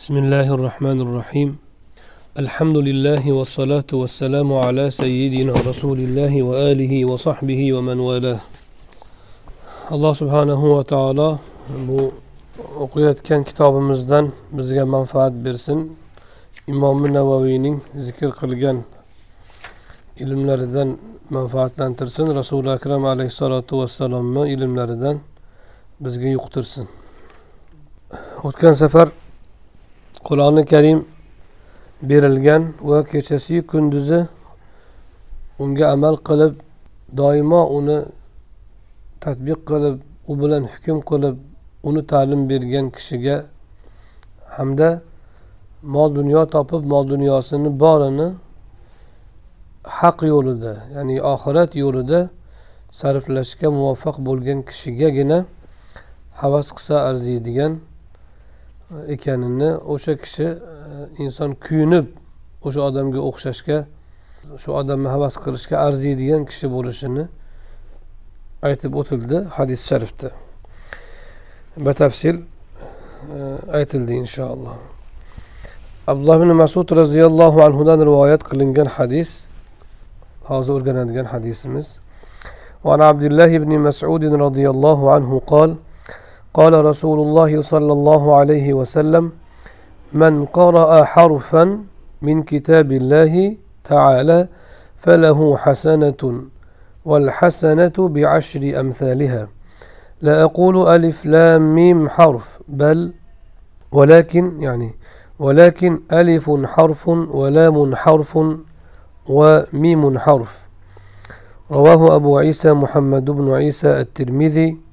بسم الله الرحمن الرحيم. الحمد لله والصلاة والسلام على سيدنا رسول الله وآله وصحبه ومن والاه. الله سبحانه وتعالى بو كان كتاب مزدان بزغا منفعة برسن إمام النووين ذكر قلقان إلم لردن منفعة لانترسن رسول أكرم عليه الصلاة والسلام إلم لردن بزغا يقترسن وكان سفر qur'oni karim berilgan va kechasiyu kunduzi unga amal qilib doimo uni tadbiq qilib u bilan hukm qilib uni ta'lim bergan kishiga hamda mol dunyo topib mol dunyosini borini haq yo'lida ya'ni oxirat yo'lida sarflashga muvaffaq bo'lgan kishigagina havas qilsa arziydigan ekanini o'sha kishi inson kuyunib o'sha odamga o'xshashga shu odamni havas qilishga arziydigan kishi bo'lishini aytib o'tildi hadis sharifda batafsil aytildi inshaalloh abdulloh ibn masud roziyallohu anhudan rivoyat qilingan hadis hozir o'rganadigan hadisimiz وعن عبد الله بن مسعود رضي الله عنه قال قال رسول الله صلى الله عليه وسلم من قرأ حرفا من كتاب الله تعالى فله حسنة والحسنة بعشر أمثالها. لا أقول ألف لام ميم حرف بل ولكن يعني ولكن ألف حرف ولام حرف وميم حرف. رواه أبو عيسى محمد بن عيسى الترمذي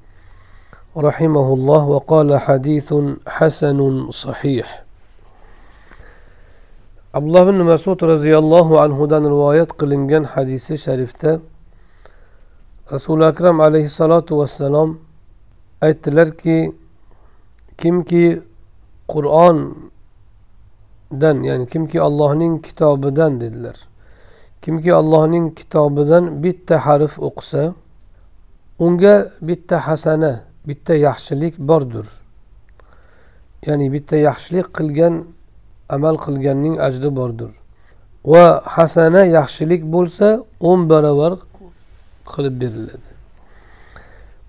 رحمه الله وقال حديث حسن صحيح abdulloh ibn masud roziyallohu anhudan rivoyat qilingan hadisi sharifda rasuli akram alayhissalotu vassalom aytdilarki kimki qur'ondan ya'ni kimki allohning kitobidan dedilar kimki allohning kitobidan bitta harf o'qisa unga bitta hasana bitta yaxshilik bordir. Ya'ni bitta yaxshilik qilgan amal qilganning ajri bordir. Va hasana yaxshilik bo'lsa o'n barobar qilib beriladi.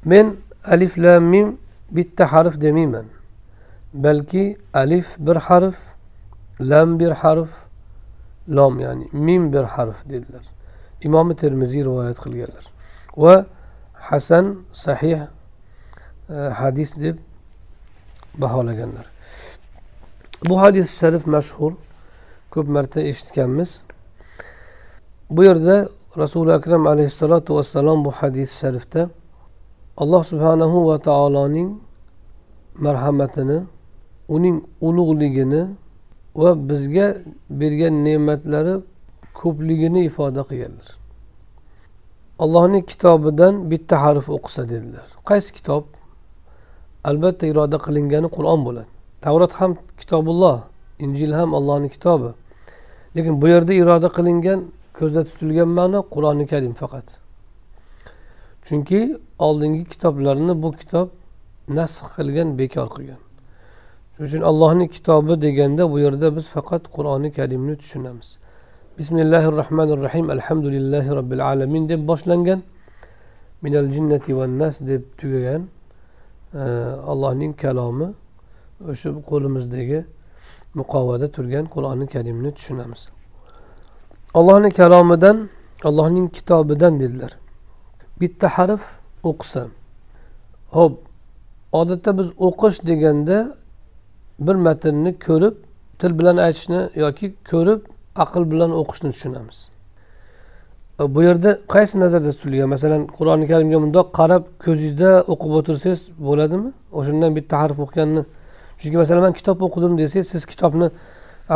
Men alif lam mim bitta harf demayman. Balki alif bir harf lam bir harf lom ya'ni mim bir harf dedilar. Imomi termiziy rivoyat qilganlar. Va hasan sahih E, hadis deb baholaganlar. Bu hadis sharif mashhur ko'p marta eshitganmiz. Bu yerda rasuli akram alayhissalotu vassalom bu hadis sharifda alloh subhanahu va taoloning marhamatini uning ulug'ligini va bizga bergan ne'matlari ko'pligini ifoda qilganlar. Allohning kitobidan bitta harf o'qisa dedilar. Qaysi kitob? Albatta iroda qilingani qur'on bo'ladi. Tavrat ham kitobulloh injil ham allohni kitobi. Lekin bu yerda iroda qilingan ko'zda tutilgan ma'no qur'oni karim faqat. Chunki oldingi kitoblarni bu kitob nasx qilgan bekor qilgan. Shuning uchun allohni kitobi deganda bu yerda biz faqat qur'oni karimni tushunamiz. Bismillahi rohmanir rohim alhamdulillahi robbil alamin deb boshlangan. Minal jinnati va nas deb tugagan allohning kalomi o'sha qo'limizdagi muqovada turgan qur'oni karimni tushunamiz. Allohni kalomidan allohning kitobidan dedilar. Bitta harf o'qisa. Ho'p odatda biz o'qish deganda bir matnni ko'rib til bilan aytishni yoki ko'rib aql bilan o'qishni tushunamiz. Bu yerda qaysi nazarda tutilgan? Masalan qur'oni karimga mundoq qarab ko'zingizda o'qib o'tirsangiz bo'ladimi? O'shandan bitta harf o'qiganni. Chunki masalan man kitob o'qidim desangiz siz kitobni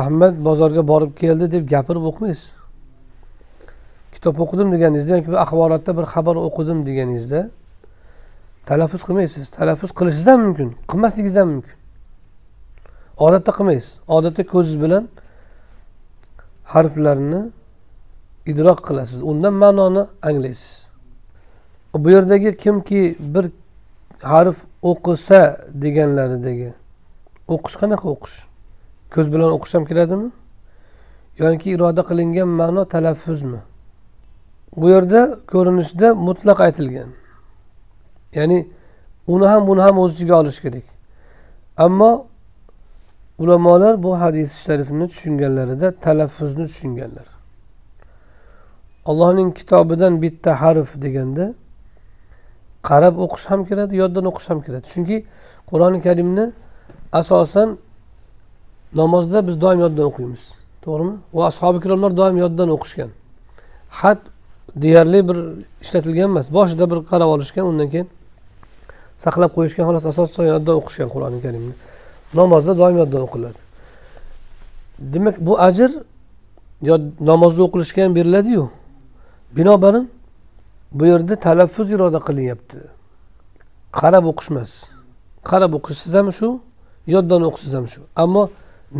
ahmad bozorga borib keldi deb gapirib o'qimaysiz kitob o'qidim deganingizda yoki axborotda bir xabar o'qidim deganingizda talaffuz qilmaysiz. Talaffuz qilishingiz ham mumkin qilmasligingiz ham mumkin. Odatda qilmaysiz. Odatda ko'zingiz bilan harflarni idrok qilasiz. Undan ma'noni anglaysiz. Bu yerdagi kimki bir harf o'qisa deganlaridagi o'qish qanaqa o'qish? Ko'z bilan o'qish ham keladimi? Yoki iroda qilingan ma'no talaffuzmi? Bu yerda ko'rinishda mutlaq aytilgan. Ya'ni uni ham buni ham o'z ichiga olish kerak. Ammo ulamolar bu hadis sharifni tushunganlarida talaffuzni tushunganlar. Allohning kitobidan bitta harf deganda qarab o'qish ham kiradi yoddan o'qish ham kiradi. Chunki qur'oni karimni asosan namozda biz doim yoddan o'qiymiz. To'g'rimi? Va ashobi ikromlar doim yoddan o'qishgan. Xat deyarli bir ishlatilgan emas boshida bir qarab olishgan undan keyin saqlab qo'yishgan xolos asosan yoddan o'qishgan qur'oni karimni. Namozda doim yoddan o'qiladi. Demak bu ajr namozda o'qilishga ham beriladiyu. Binobarin bu yerda talaffuz iroda qilinyapti. Qarab o'qish emas. Qarab o'qishsiz ham shu yoddan o'qishsiz ham shu. Ammo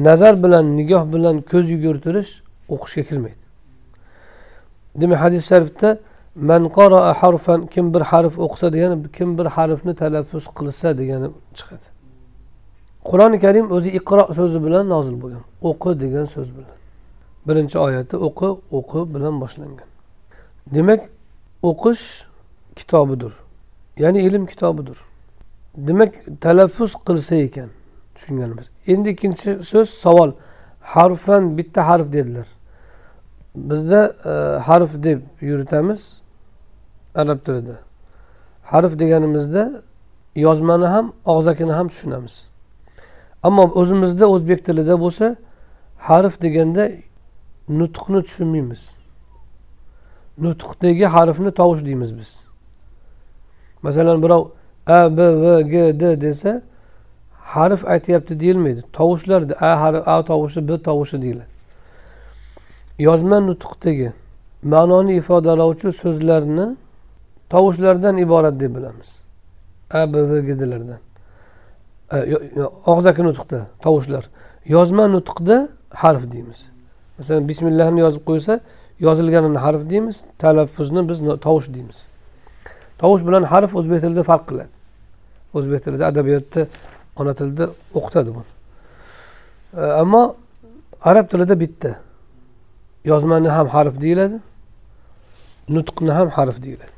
nazar bilan nigoh bilan ko'z yugurtirish o'qishga kirmaydi. Demak hadis sharifda man qoraa harfan kim bir harf o'qisa degani kim bir harfni talaffuz qilsa degani chiqadi. Qur'oni karim o'zi iqro so'zi bilan nozil bo'lgan o'qi degan so'z bilan. Birinchi oyati o'qi o'qi bilan boshlangan. Demak o'qish kitobidir. Ya'ni ilm kitobidir. Demak talaffuz qilsa ekan tushunganimiz. Endi ikkinchi so'z savol. Harfan bitta harf dedilar. Bizda e, harf deb yuritamiz arab tilida. Harf deganimizda yozmani ham og'zakini ham tushunamiz. Ammo o'zimizda o'zbek tilida bo'lsa harf deganda nutqni tushunmaymiz. Nutqdagi harfni tovush deymiz biz. Masalan birov a b v g d desa harf aytyapti deyilmaydi. Tovushlar a harf a tovushi b tovushi deyiladi. Yozma nutqdagi ma'noni ifodalovchi so'zlarni tovushlardan iborat deb bilamiz. A b v gdlardan og'zaki nutqda tovushlar. Yozma nutqda harf deymiz. Masalan bismillahni yozib qo'ysa yozilganini harf deymiz talaffuzni biz tovush deymiz. Tovush bilan harf o'zbek tilida farq qiladi. O'zbek tilida adabiyotda ona tilida o'qitadi buni. E, ammo arab tilida bitta. Yozmani ham harf deyiladi nutqni ham harf deyiladi.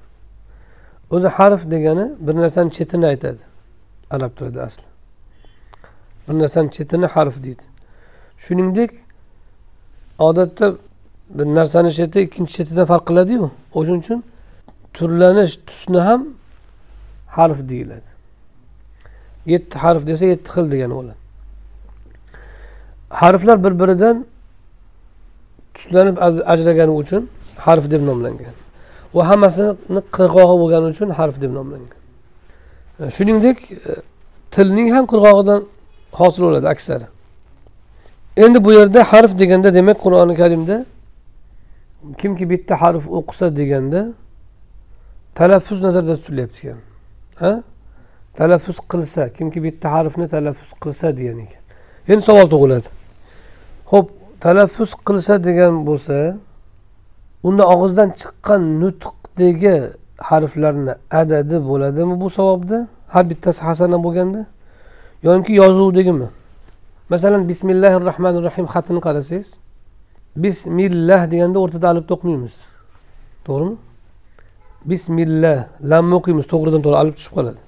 O'zi harf degani bir narsani chetini aytadi arab tilida asli. Bir narsani chetini harf deydi. Shuningdek odatda bir narsani cheti ikkinchi chetidan farq qiladiyu. O'shaning uchun turlanish tusni ham harf deyiladi. Yetti harf desa yetti xil degani bo'ladi. Harflar bir biridan tuslanib ajragani uchun harf deb nomlangan. Va hammasini qirg'og'i bo'lgani uchun harf deb nomlangan. E, shuningdek e, tilning ham qirg'og'idan hosil bo'ladi aksari. Endi bu yerda harf deganda demak qur'oni karimda kimki bitta harf o'qisa deganda talaffuz nazarda tutilyapti ekan ha? Talaffuz qilsa kimki bitta harfni talaffuz qilsa degan ekan. Endi savol tug'iladi. Ho'p talaffuz qilsa degan bo'lsa unda og'izdan chiqqan nutqdagi harflarni adadi bo'ladimi bu savobda? Har bittasi hasana bo'lganda? Yoki yozuvdagimi? Masalan bismillahi rohmanir rohim xatini qarasangiz bismillah deganda o'rtada alif o'qimaymiz to'g'rimi bismillah. Lamni o'qiymiz to'g'ridan to'g'ri alif tushib qoladi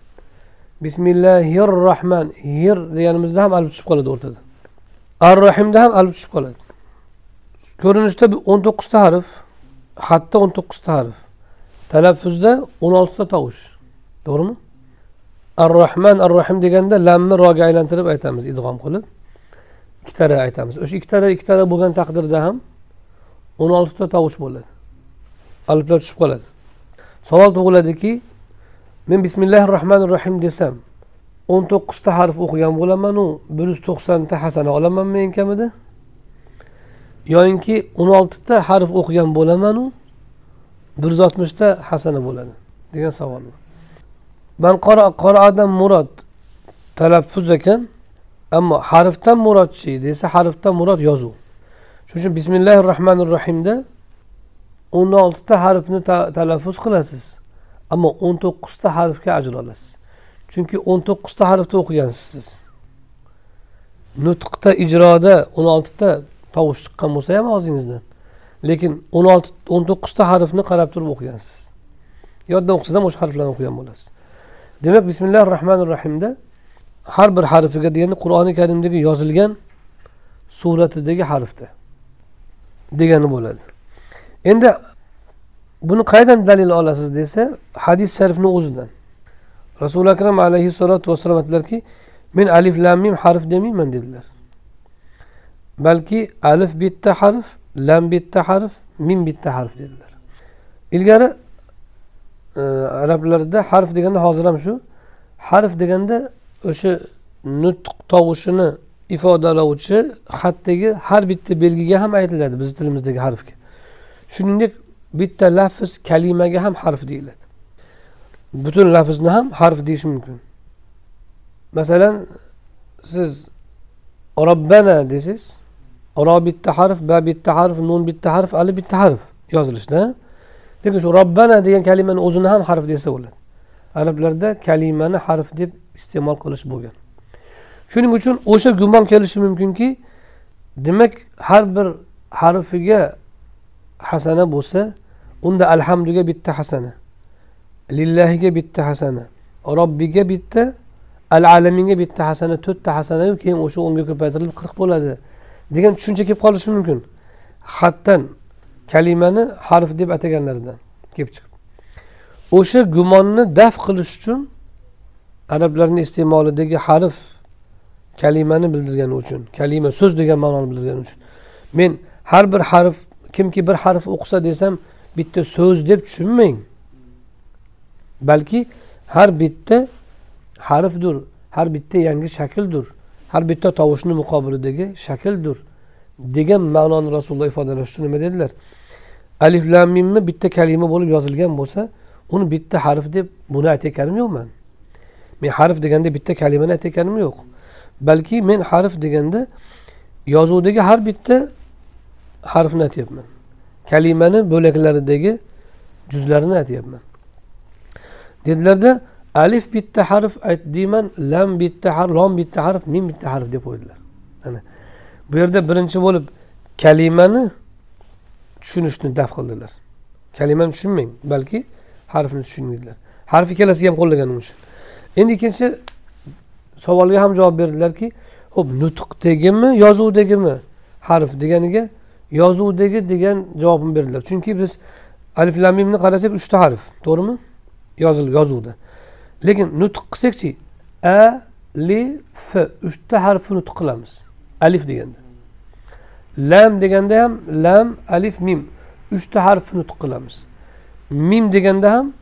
bismillahir rohman hir deganimizda ham alif tushib qoladi o'rtada. Ar rohimda ham alif tushib qoladi ko'rinishda o'n to'qqizta harf xatda o'n to'qqizta harf. Talaffuzda o'n oltita tovush to'g'rimi ar rohman ar rohim deganda lamni roga aylantirib aytamiz idg'om qilib ikkitara aytamiz. O'sha ikkitara ikkitara bo'lgan taqdirda ham o'n oltita tovush bo'ladi. Aliflar tushib qoladi. Savol tug'iladiki men bismillahi rohmanir rohim desam o'n to'qqizta harf o'qigan bo'lamanu bir yuz to'qsonta hasana olamanmi eng kamida? Yoyinki o'n oltita harf o'qigan bo'lamanu bir yuz oltmishta hasana bo'ladi degan savol bor man odam murod talaffuz ekan ammo harfdan murodchi desa harfdan murod yozuv. Shuning uchun bismillahi rohmanir rohimda o'n oltita harfni talaffuz qilasiz ammo o'n to'qqizta harfga ajr olasiz. Chunki o'n to'qqizta harfni o'qigansiz. Siz nutqda ijroda o'n oltita tovush chiqqan bo'lsa ham og'zingizdan lekin o'n olti o'n to'qqizta harfni qarab turib o'qigansiz. Yoddan o'qisangiz ham o'sha harflarni o'qigan bo'lasiz. Demak bismillahi rohmanir rohimda har bir harfiga deganda qur'oni karimdagi yozilgan suratidagi harfda degani bo'ladi. Endi buni qayerdan dalil olasiz desa hadis sharifni o'zidan. Rasuli akram alayhissalotu vassalom aytdilarki men alif lam mim harf demayman dedilar. Balki alif bitta harf lam bitta harf mim bitta harf dedilar. Ilgari e, arablarda harf deganda hozir ham shu. Harf deganda o'sha nutq tovushini ifodalovchi xatdagi har bitta belgiga ham aytiladi bizni tilimizdagi harfga. Shuningdek bitta lafz kalimaga ham harf deyiladi. Butun lafzni ham harf deyish mumkin. Masalan siz robbana desangiz ro bitta harf ba bitta harf nun bitta harf alif bitta harf yozilishda lekin shu robbana degan kalimani o'zini ham harf desa bo'ladi. Arablarda kalimani harf deb iste'mol qilish bo'lgan. Shuning uchun o'sha gumon kelishi mumkinki demak har bir harfiga hasana bo'lsa unda alhamduga bitta hasana lillahiga bitta hasana robbiga bitta al alaminga bitta hasana to'rtta hasanayu keyin o'sha o'nga ko'paytirilib qirq bo'ladi degan tushuncha kelib qolishi mumkin. Xatdan kalimani harf deb ataganlaridan kelib chiqib. O'sha gumonni daf qilish uchun arablarni iste'molidagi harf kalimani bildirgani uchun kalima so'z degan ma'noni bildirgani uchun. Men har bir harf kimki bir harf o'qisa desam bitta so'z deb tushunmang. Balki har bitta harfdir har bitta yangi shakldir har bitta tovushni muqobilidagi shakldir degan ma'noni rasululloh ifodalash uchun nima dedilar? Alif lam mimni bitta kalima bo'lib yozilgan bo'lsa uni bitta harf deb buni aytayotganim yo'qman. Men harf deganda bitta kalimani aytayotganim yo'q. Balki men harf deganda yozuvdagi har bitta harfni aytyapman. Kalimani bo'laklaridagi juzlarini aytyapman. Dedilarda alif bitta harf ayt deyman lam bitta harf lom bitta harf mim bitta harf deb qo'ydilar. Ana. Bu yerda birinchi bo'lib kalimani tushunishni daf qildilar. Kalimani tushunmang balki harfni tushuninglar harf ikkalasiga ham qo'llaganim uchun endi ikkinchi savolga ham javob berdilarki ho'p nutqdagimi yozuvdagimi harf deganiga yozuvdagi degan javobni berdilar. Chunki biz alif lamimni qarasak uchta harf to'g'rimi? Yozil yozuvda. Lekin nutq qilsakchi a li f uchta harfni nutq qilamiz. Alif deganda. Lam deganda ham lam alif mim uchta harfni nutq qilamiz. Mim deganda ham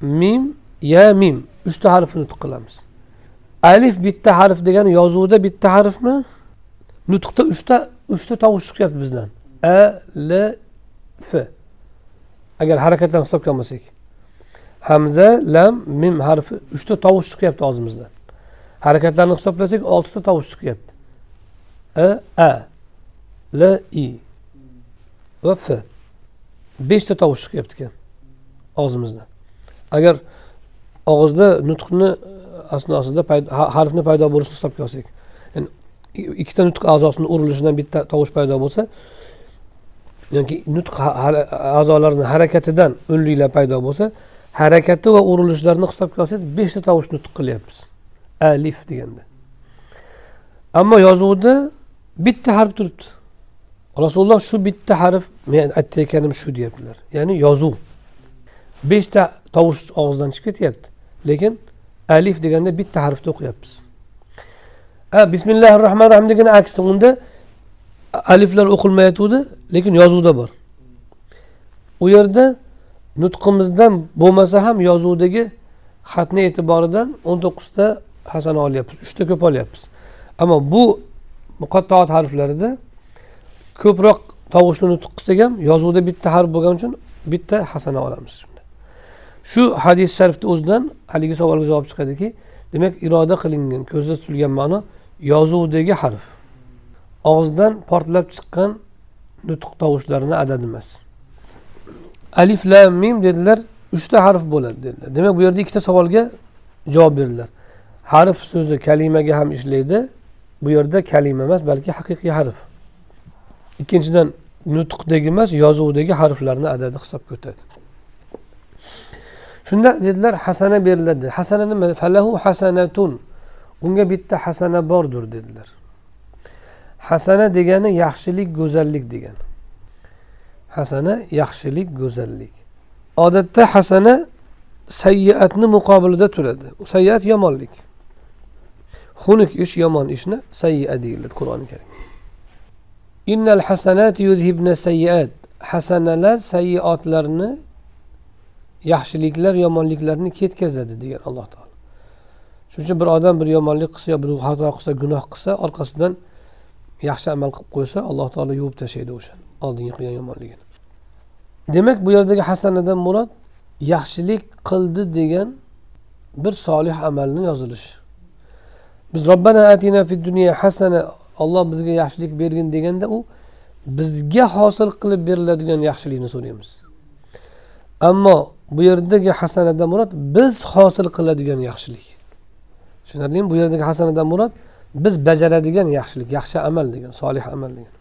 mim ya mim. Uchta harfni nutq qilamiz. Alif bitta harf degani yozuvda bitta harfmi? Nutqda uchta uchta tovush chiqyapti bizdan. A l f. Agar harakatlarni hisobga olmasak hamza lam mim harfi uchta tovush chiqyapti og'zimizdan. Harakatlarni hisoblasak oltita tovush chiqyapti. A a l i va f. Beshta tovush chiqyapti ekan og'zimizdan. Agar og'izda nutqni e, asnosida harfni paydo bo'lishini hisobga olsak yani ikkita nutq a'zosini urilishidan bitta tovush paydo bo'lsa yoki nutq a'zolarini harakatidan unliklar paydo bo'lsa harakati va urilishlarini hisobga olsangiz beshta tovush nutq qilyapmiz. Alif deganda. Ammo yozuvda bitta harf turibdi. Rasululloh shu bitta harf men aytayotganim shu deyaptilar. Ya'ni yozuv. Beshta tovush og'izdan chiqib ketyapti. Lekin alif deganda bitta harfni o'qiyapmiz. Bismillahi rohmanir rohim degani aksi unda aliflar o'qilmayotgandi lekin yozuvda bor. U yerda nutqimizdan bo'lmasa ham yozuvdagi xatni e'tiboridan o'n to'qqizta hasana olyapmiz uchta ko'p olyapmiz. Ammo bu muqattoat harflarida ko'proq tovushni nutq qilsak ham yozuvda bitta harf bo'lgani uchun bitta hasana olamiz. Shu hadis sharifni o'zidan haligi savolga javob chiqadiki demak iroda qilingan ko'zda tutilgan ma'no yozuvdagi harf. Og'izdan portlab chiqqan nutq tovushlarini adadi emas. Alif lam mim dedilar uchta harf bo'ladi dedilar. Demak bu yerda ikkita savolga javob berdilar. Harf so'zi kalimaga ham ishlaydi bu yerda kalima emas balki haqiqiy harf. Ikkinchidan nutqdagi emas yozuvdagi harflarni adadi hisobga o'tadi shunda dedilar hasana beriladi. Hasana nima? Falahu hasanatun. Unga bitta hasana bordir dedilar. Hasana degani yaxshilik go'zallik degani hasana yaxshilik go'zallik. Odatda hasana sayyiatni muqobilida turadi. Sayyiat yomonlik. Xunuk ish yomon ishni sayya deyiladi qur'oni karim. Innal hasanat yuzhibna sayyiat. Hasanalar sayyiotlarni yaxshiliklar yomonliklarni ketkazadi degan alloh taolo. Shuning uchun bir odam bir yomonlik qilsa yo bir xato qilsa gunoh qilsa orqasidan yaxshi amal qilib qo'ysa alloh taolo yuvib tashlaydi o'sha oldingi qilgan yomonligini. Demak bu yerdagi hasanadan murod yaxshilik qildi degan bir solih amalni yozilishi. Biz robbana atina fid dunya hasana olloh bizga yaxshilik bergin deganda u bizga hosil qilib beriladigan yaxshilikni so'raymiz. Ammo bu yerdagi hasanadan murod biz hosil qiladigan yaxshilik. Tushunarlimi? Bu yerdagi hasanadan murod biz bajaradigan yaxshilik yaxshi amal degan solih amal degan.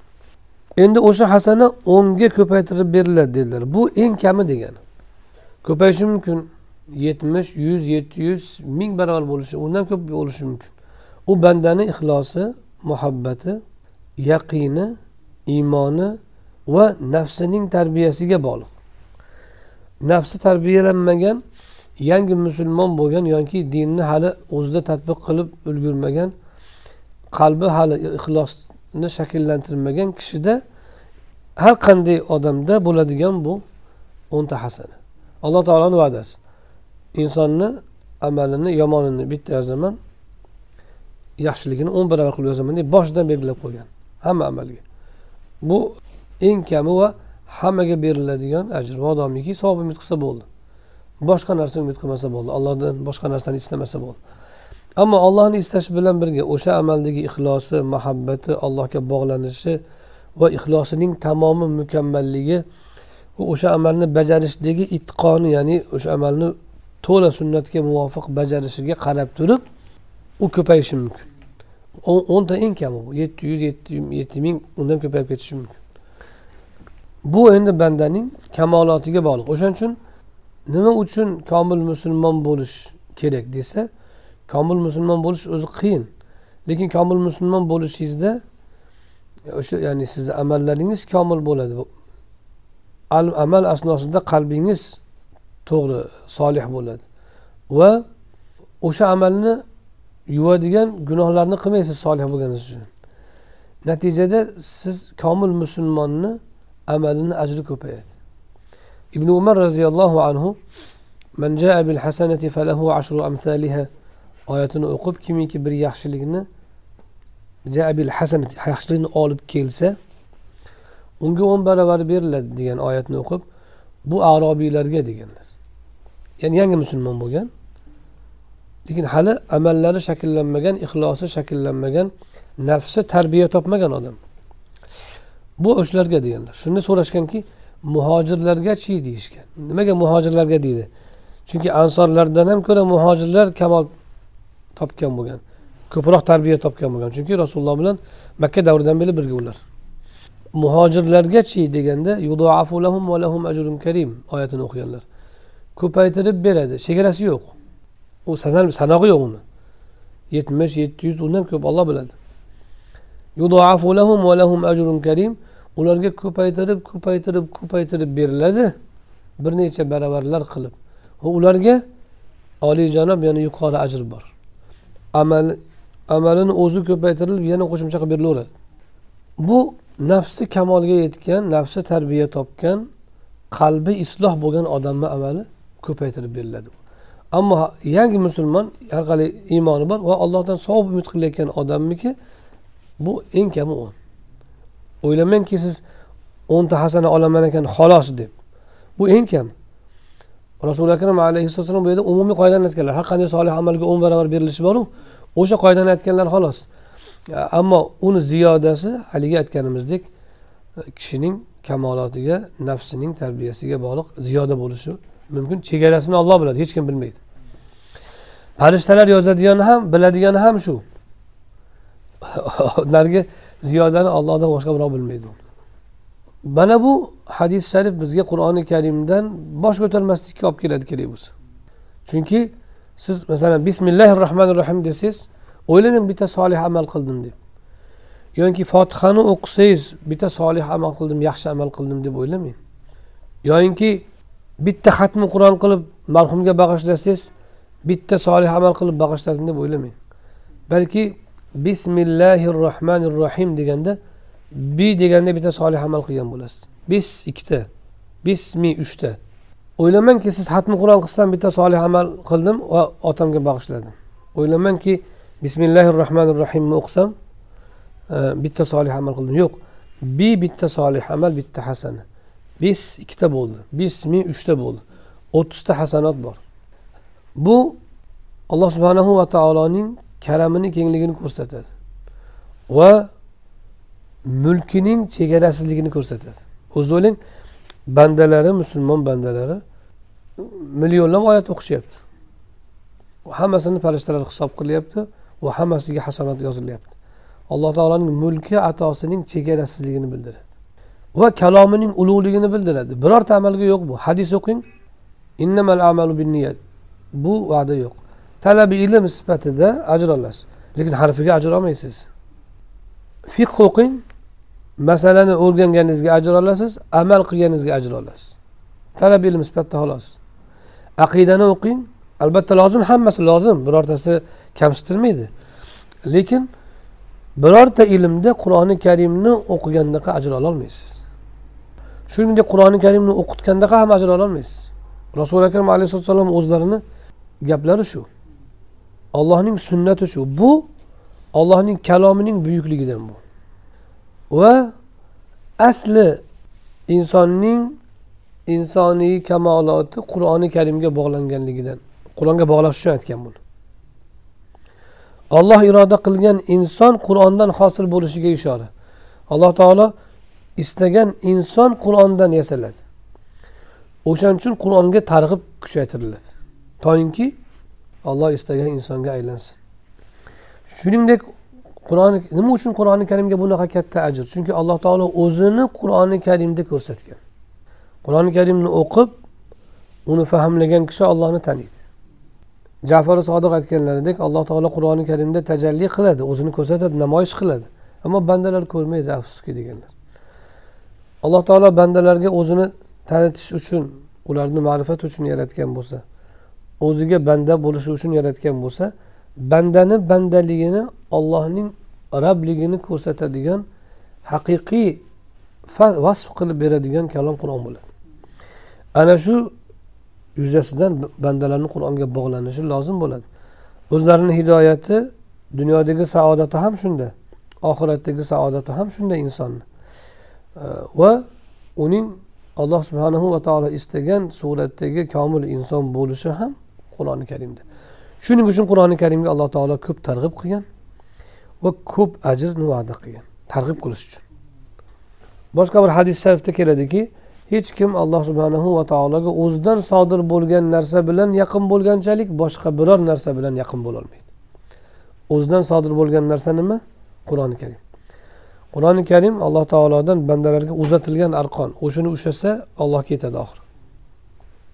Endi o'sha hasana o'nga ko'paytirib beriladi dedilar. Bu eng kami degani. Ko'payishi mumkin. Yetmish yuz yetti yuz ming barobar bo'lishi undan ko'p bo'lishi mumkin. U bandani ixlosi muhabbati yaqini iymoni va nafsining tarbiyasiga bog'liq. Nafsi tarbiyalanmagan yangi musulmon bo'lgan yoki dinni hali o'zida tadbiq qilib ulgurmagan qalbi hali ixlosni shakllantirmagan kishida har qanday odamda bo'ladigan bu o'nta hasana alloh taoloni va'dasi. Insonni amalini yomonini bitta yozaman yaxshiligini o'n barobar qilib yozaman deb boshidan belgilab qo'ygan hamma amalga. Bu eng kami va hammaga beriladigan ajr. Modomiki savob umid qilsa bo'ldi. Boshqa narsa umid qilmasa bo'ldi. Allohdan boshqa narsani istamasa bo'ldi. Ammo ollohni istash bilan birga o'sha amaldagi ixlosi muhabbati allohga bog'lanishi va ixlosining tamomi mukammalligi o'sha amalni bajarishdagi itqoni ya'ni o'sha amalni to'la sunnatga muvofiq bajarishiga qarab turib u ko'payishi mumkin. O'nta eng kami bu. Yetti yuz yetti ming undan ko'payib ketishi mumkin. Bu endi bandaning kamolotiga bog'liq. O'shaning uchun nima uchun komil musulmon bo'lish kerak desa komil musulmon bo'lish o'zi qiyin. Lekin komil musulmon bo'lishingizda o'sha ya'ni sizni amallaringiz komil bo'ladi. Amal asnosida qalbingiz to'g'ri solih bo'ladi. Va o'sha amalni yuvadigan gunohlarni qilmaysiz solih bo'lganingiz uchun. Natijada siz komil musulmonni amalini ajri ko'payadi. Ibn umar roziyallohu anhu man jaa bil hasanati falahu ashru amsaliha oyatini o'qib kimiki bir yaxshilikni jaa bil hasanati yaxshilikni olib kelsa unga o'n barobar beriladi degan oyatni o'qib bu arobiylarga deganlar. Ya'ni yangi musulmon bo'lgan lekin hali amallari shakllanmagan ixlosi shakllanmagan nafsi tarbiya topmagan odam. Bu o'shalarga deganlar shunda so'rashganki muhojirlargachi deyishgan? Nimaga muhojirlarga deydi? Chunki ansorlardan ham ko'ra muhojirlar kamol topgan bo'lgan ko'proq tarbiya topgan bo'lgan. Chunki rasululloh bilan makka davridan beri birga ular. Muhojirlargachi deganda karim oyatini o'qiganlar. Ko'paytirib beradi. Chegarasi yo'q. U sanog'i yo'q uni. Yetmish yetti yuz undan ko'p olloh biladi. Karim. Ularga ko'paytirib ko'paytirib ko'paytirib beriladi. Bir necha baravarlar qilib. Va ularga oliyjanob yana yuqori ajr bor. Amal amalini o'zi ko'paytirilib yana qo'shimcha qilib berilaveradi. Bu nafsi kamolga yetgan nafsi tarbiya topgan qalbi isloh bo'lgan odamni amali ko'paytirib beriladi. Ammo yangi musulmon har qalay iymoni bor va allohdan savob umid qilayotgan odamniki bu eng kami o'n. O'ylamangki siz o'nta hasana olaman ekan xolos deb. Bu eng kam. Rasuli akram alayhissalom bu yerda umumiy qoidani aytganlar. Har qanday solih amalga o'n barobar berilishi boru o'sha qoidani aytganlar xolos. Ammo uni ziyodasi haligi aytganimizdek kishining kamolotiga nafsining tarbiyasiga bog'liq ziyoda bo'lishi mumkin. Chegarasini olloh biladi hech kim bilmaydi. Farishtalar yozadigani ham biladigani ham shu. Ularga ziyodani ollohdan boshqa birov bilmaydi mana bu hadis sharif bizga qur'oni karimdan bosh ko'tarmaslikka olib keladi kerak bo'lsa. Chunki siz masalan bismillahi rohmanir rohim desangiz o'ylamang bitta solih amal qildim deb. Yoki fotihani o'qisangiz bitta solih amal qildim yaxshi amal qildim deb o'ylamang. Yoyinki bitta xatmi qur'on qilib marhumga bag'ishlasangiz bitta solih amal qilib bag'ishladim deb o'ylamang. Balki bismillahi rohmanir rohim deganda bi deganda bitta solih amal qilgan bo'lasiz. Bis ikkita bismi uchta. O'ylamangki siz hatmi qur'on qilsam bitta solih amal qildim va otamga bag'ishladim. O'ylamangki bismillahi rohmanir rohimni o'qisam e, bitta solih amal qildim. Yo'q bi bitta solih amal bitta hasana. Bis ikkita bo'ldi bismi uchta bo'ldi. O'ttizta hasanot bor. Bu alloh subhanahu va taoloning karamini kengligini ko'rsatadi. Va mulkining chegarasizligini ko'rsatadi. O'zi o'ylang bandalari musulmon bandalari millionlab oyat o'qishyapti. Hammasini farishtalar hisob qilyapti va hammasiga hasanat yozilyapti. Alloh taoloning mulki atosining chegarasizligini bildiradi. Va kalomining ulug'ligini bildiradi. Birorta amalga yo'q bu. Hadis o'qing. Innamal amalu binniyat. Bu va'da yo'q. Talabi ilm sifatida ajr olasiz. Lekin harfiga ajr olmaysiz. Fiqh o'qing masalani o'rganganingizga ajr olasiz amal qilganingizga ajr olasiz. Talab ilm sifatida xolos. Aqidani o'qing albatta lozim hammasi lozim birortasi kamsitilmaydi. Lekin birorta ilmda qur'oni karimni o'qigandaqa ajr ololmaysiz shuningdek qur'oni karimni o'qitgandaqa ham ajr ololmaysiz rasuli akram alayhissalatu vassalom o'zlarini gaplari shu. Allohning sunnati shu. Bu allohning kalomining buyukligidan bu. Va asli insonning insoniy kamoloti qur'oni karimga bog'langanligidan qur'onga bog'lash uchun aytgan buni. Olloh iroda qilgan inson qur'ondan hosil bo'lishiga ishora. Alloh taolo istagan inson qur'ondan yasaladi. O'shaning uchun qur'onga targ'ib kuchaytiriladi. Toinki olloh istagan insonga aylansin. Shuningdek qur'oni nima uchun qur'oni karimga bunaqa katta ajr? Chunki alloh taolo o'zini qur'oni karimda ko'rsatgan. Qur'oni karimni o'qib uni fahmlagan kishi ollohni taniydi. Jafar sodiq aytganlaridek alloh taolo qur'oni karimda tajalli qiladi o'zini ko'rsatadi namoyish qiladi. Ammo bandalar ko'rmaydi afsuski deganlar. Alloh taolo bandalarga o'zini tanitish uchun ularni ma'rifat uchun yaratgan bo'lsa o'ziga banda bo'lishi uchun yaratgan bo'lsa bandani bandaligini ollohning rabligini ko'rsatadigan haqiqiy vasf qilib beradigan kalom qur'on bo'ladi. Ana shu yuzasidan bandalarni qur'onga bog'lanishi lozim bo'ladi. O'zlarini hidoyati dunyodagi saodati ham shunda oxiratdagi saodati ham shunda insonni. Va uning alloh subhanahu va taolo istagan suratdagi komil inson bo'lishi ham qur'oni karimda. Shuning uchun qur'oni karimga alloh taolo ko'p targ'ib qilgan va ko'p ajrni va'da qilgan targ'ib qilish uchun. Boshqa bir hadis sharifda keladiki hech kim alloh subhanahu va taologa o'zidan sodir bo'lgan narsa bilan yaqin bo'lganchalik boshqa biror narsa bilan yaqin bo'lolmaydi o'zidan sodir bo'lgan narsa nima? Qur'oni karim. Qur'oni karim alloh taolodan bandalarga uzatilgan arqon. O'shani ushlasa allohga yetadi oxiri.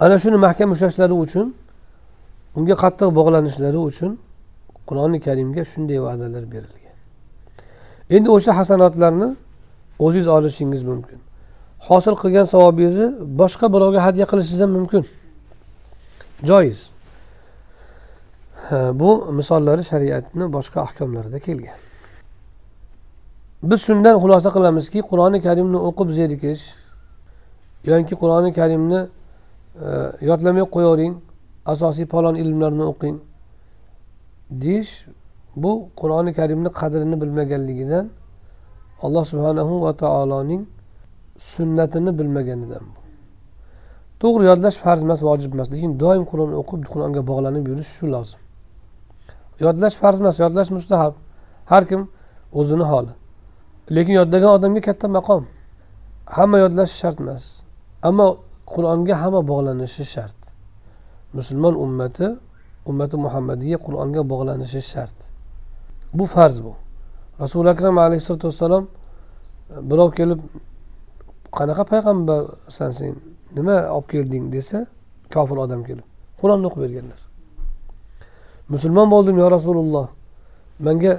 Ana shuni mahkam ushlashlari uchun unga qattiq bog'lanishlari uchun qur'oni karimga shunday va'dalar berilgan. Endi o'sha hasanotlarni o'zingiz olishingiz mumkin. Hosil qilgan savobingizni boshqa birovga hadya qilishingiz ham mumkin. Joiz. Bu misollari shariatni boshqa ahkomlarida kelgan. Biz shundan xulosa qilamizki qur'oni karimni o'qib zerikish yoki qur'oni karimni e, yodlamay qo'yavering. Asosiy falon ilmlarni o'qing deyish bu qur'oni karimni qadrini bilmaganligidan alloh subhanahu va taoloning sunnatini bilmaganidan bu. To'g'ri yodlash farz emas vojib emas. Lekin doim qur'on o'qib qur'onga bog'lanib yurish shu lozim. Yodlash farz emas yodlash mustahab. Har kim o'zini holi. Lekin yodlagan odamga katta maqom. Hamma yodlashi shart emas. Ammo qur'onga hamma bog'lanishi shart. Musulmon ummati ummati muhammadiga qur'onga bog'lanishi shart. Bu farz bu. Rasuli akram alayhissalotu vassalom e, birov kelib qanaqa payg'ambarsan sen nima olib kelding? desa kofir odam kelib qur'onni o'qib berganlar. Musulmon bo'ldim yo rasululloh manga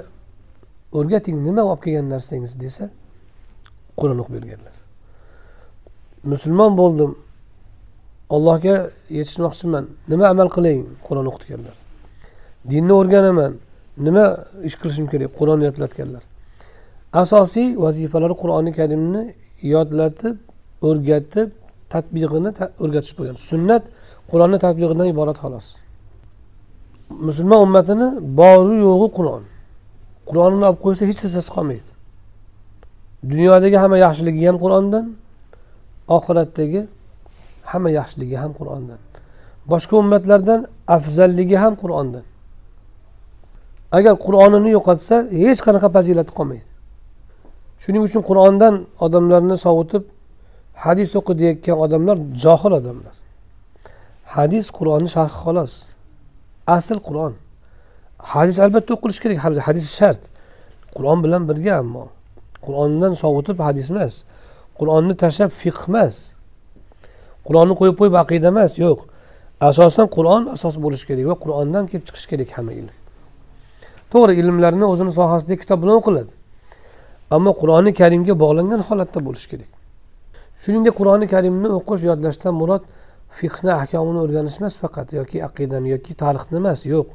o'rgating nima olib kelgan narsangiz desa qur'on o'qib berganlar. Musulmon bo'ldim allohga yetishmoqchiman. Nima amal qilay qur'on o'qitganlar. Dinni o'rganaman. Nima ish qilishim kerak? Qur'on yodlatganlar. Asosiy vazifalari qur'oni karimni yodlatib o'rgatib tadbiqini o'rgatish bo'lgan. Sunnat qur'onni tadbiqidan iborat xolos. Musulmon ummatini bori yo'g'i qur'on. Qur'onni olib qo'ysa hech narsasi qolmaydi. Dunyodagi hamma yaxshiligi ham qur'ondan oxiratdagi hamma yaxshiligi ham qur'ondan. Boshqa ummatlardan afzalligi ham qur'ondan. Agar qur'onini yo'qotsa hech qanaqa fazilati qolmaydi. Shuning uchun qur'ondan odamlarni sovutib hadis o'qiyotgan odamlar johil odamlar. Hadis qur'onni sharhi xolos. Asl qur'on. Hadis albatta o'qilishi kerak hadis shart. Qur'on bilan birga ammo. Qur'ondan sovutib hadis emas. Qur'onni tashlab fiqh emas. Qur'onni qo'yib qo'yib aqida emas yo'q. Asosan qur'on asos bo'lishi kerak va qur'ondan kelib chiqishi kerak hamma ilm. To'g'ri ilmlarni o'zini sohasidagi kitob bilan o'qiladi. Ammo qur'oni karimga bog'langan holatda bo'lishi kerak. Shuningdek qur'oni karimni o'qish yodlashdan murod fiqni ahkomini o'rganish emas faqat yoki aqidani yoki tarixni emas yo'q.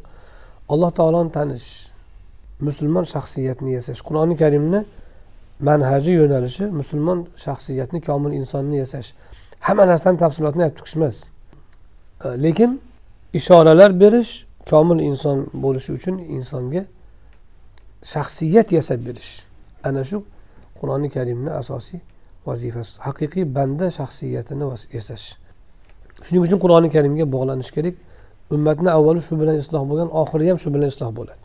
Alloh taoloni tanish musulmon shaxsiyatni yasash qur'oni karimni manhaji yo'nalishi musulmon shaxsiyatni komil insonni yasash. Hamma narsani tafsilotini aytib chiqish emas. Lekin ishoralar berish komil inson bo'lishi uchun insonga shaxsiyat yasab berish. Ana shu qur'oni karimni asosiy vazifasi haqiqiy banda shaxsiyatini yasash. Shuning uchun qur'oni karimga bog'lanish kerak. Ummatni avvali shu bilan isloh bo'lgan oxiri ham shu bilan isloh bo'ladi.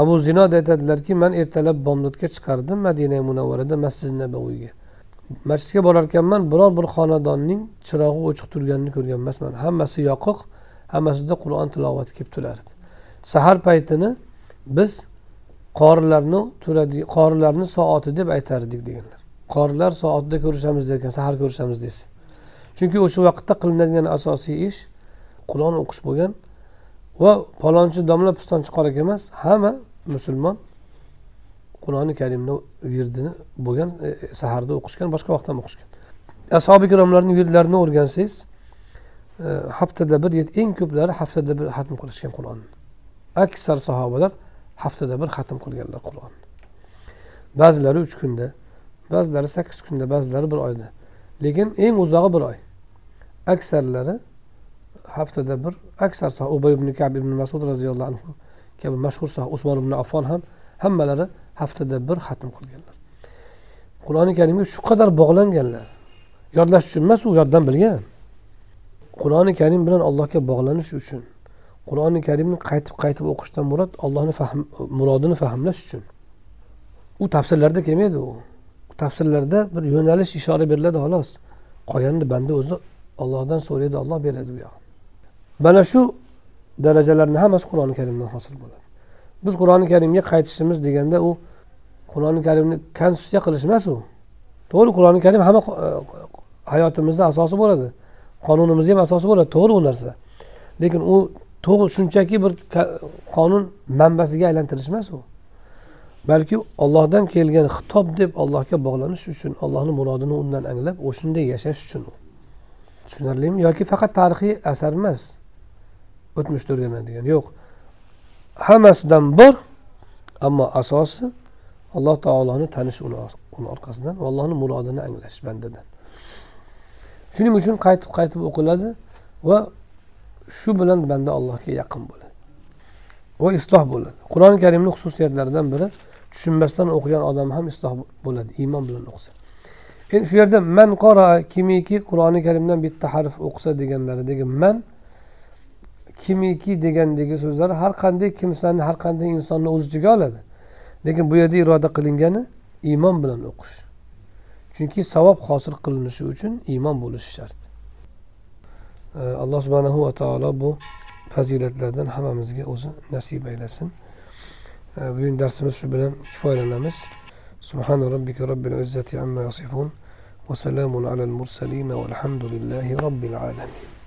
Abu zinod aytadilarki man ertalab bomdodga chiqardim madina munavvarada masjid nabaviyga. Masjidga borar ekanman biror bir xonadonning chirog'i o'chiq turganini ko'rgan emasman. Hammasi yoqiq hammasida qur'on tilovati kelib turardi. Sahar paytini biz qorilarni turadi qorilarni soati deb aytardik deganlar. Qorilar soatida ko'rishamiz derkan sahar ko'rishamiz desa. Chunki o'sha vaqtda qilinadigan asosiy ish qur'on o'qish bo'lgan va palonchi domla pistonchi qora emas hamma musulmon qur'oni karimni virdini bo'lgan e, e saharda o'qishgan boshqa vaqtda ham o'qishgan. Ashobi ikromlarni virdlarini o'rgansangiz e, haftada bir eng ko'plari haftada bir xatm qilishgan qur'onni aksar sahobalar haftada bir xatm qilganlar qur'onni ba'zilari uch kunda ba'zilari sakkiz kunda ba'zilari bir oyda. Lekin eng uzog'i bir oy. Aksarlari haftada bir aksar ubay ibn kab ibn masud roziyallohu anhu kabi mashhur usmon ibn affon ham hammalari haftada bir xatm qilganlar. Qur'oni karimga shu qadar bog'langanlar. Yodlash uchun emas u yoddan bilgan. Qur'oni karim bilan allohga bog'lanish uchun qur'oni karimni qaytib qaytib o'qishdan murod allohni fahm murodini fahmlash uchun. U tafsirlarda kelmaydi u. Tafsirlarda bir yo'nalish ishora beriladi xolos. Qolganini banda o'zi ollohdan so'raydi olloh beradi u yoq mana shu darajalarni hammasi qur'oni karimdan hosil bo'ladi. Biz qur'oni karimga qaytishimiz deganda u qur'oni karimni konstitutsiya qilish emas u. To'g'ri qur'oni karim hamma e, hayotimizni asosi bo'ladi. Qonunimizni ham asosi bo'ladi. To'g'ri u narsa. Lekin u to'g'ri shunchaki bir qonun manbasiga aylantirish emas u. Balki ollohdan kelgan xitob deb allohga bog'lanish uchun allohni murodini undan anglab o'shanday yashash uchun u. Tushunarlimi? Yoki faqat tarixiy asar emas. O'tmishda o'rganadigan yo'q. Hammasidan bor ammo asosi alloh taoloni tanish uni orqasidan va allohni murodini anglash bandadan. Shuning uchun qaytib qaytib o'qiladi va shu bilan banda allohga yaqin bo'ladi va isloh bo'ladi. Qur'oni karimni xususiyatlaridan biri tushunmasdan o'qigan odam ham isloh bo'ladi iymon bilan o'qisa. Endi shu yerda man qora kimiki qur'oni karimdan bitta harf o'qisa deganlaridagi man kimiki degandagi so'zlar har qanday kimsani har qanday insonni o'z ichiga oladi lekin bu yerda iroda qilingani iymon bilan o'qish chunki savob hosil qilinishi uchun iymon bo'lishi shart alloh subhanahu va taolo bu fazilatlardan hammamizga o'zi nasib aylasin bugun darsimiz shu bilan kifoyalanamiz. Subhane rabbike rabbil izzeti amma yasifun. Ve selamun alel murselin velhamdülillahi rabbil alemin.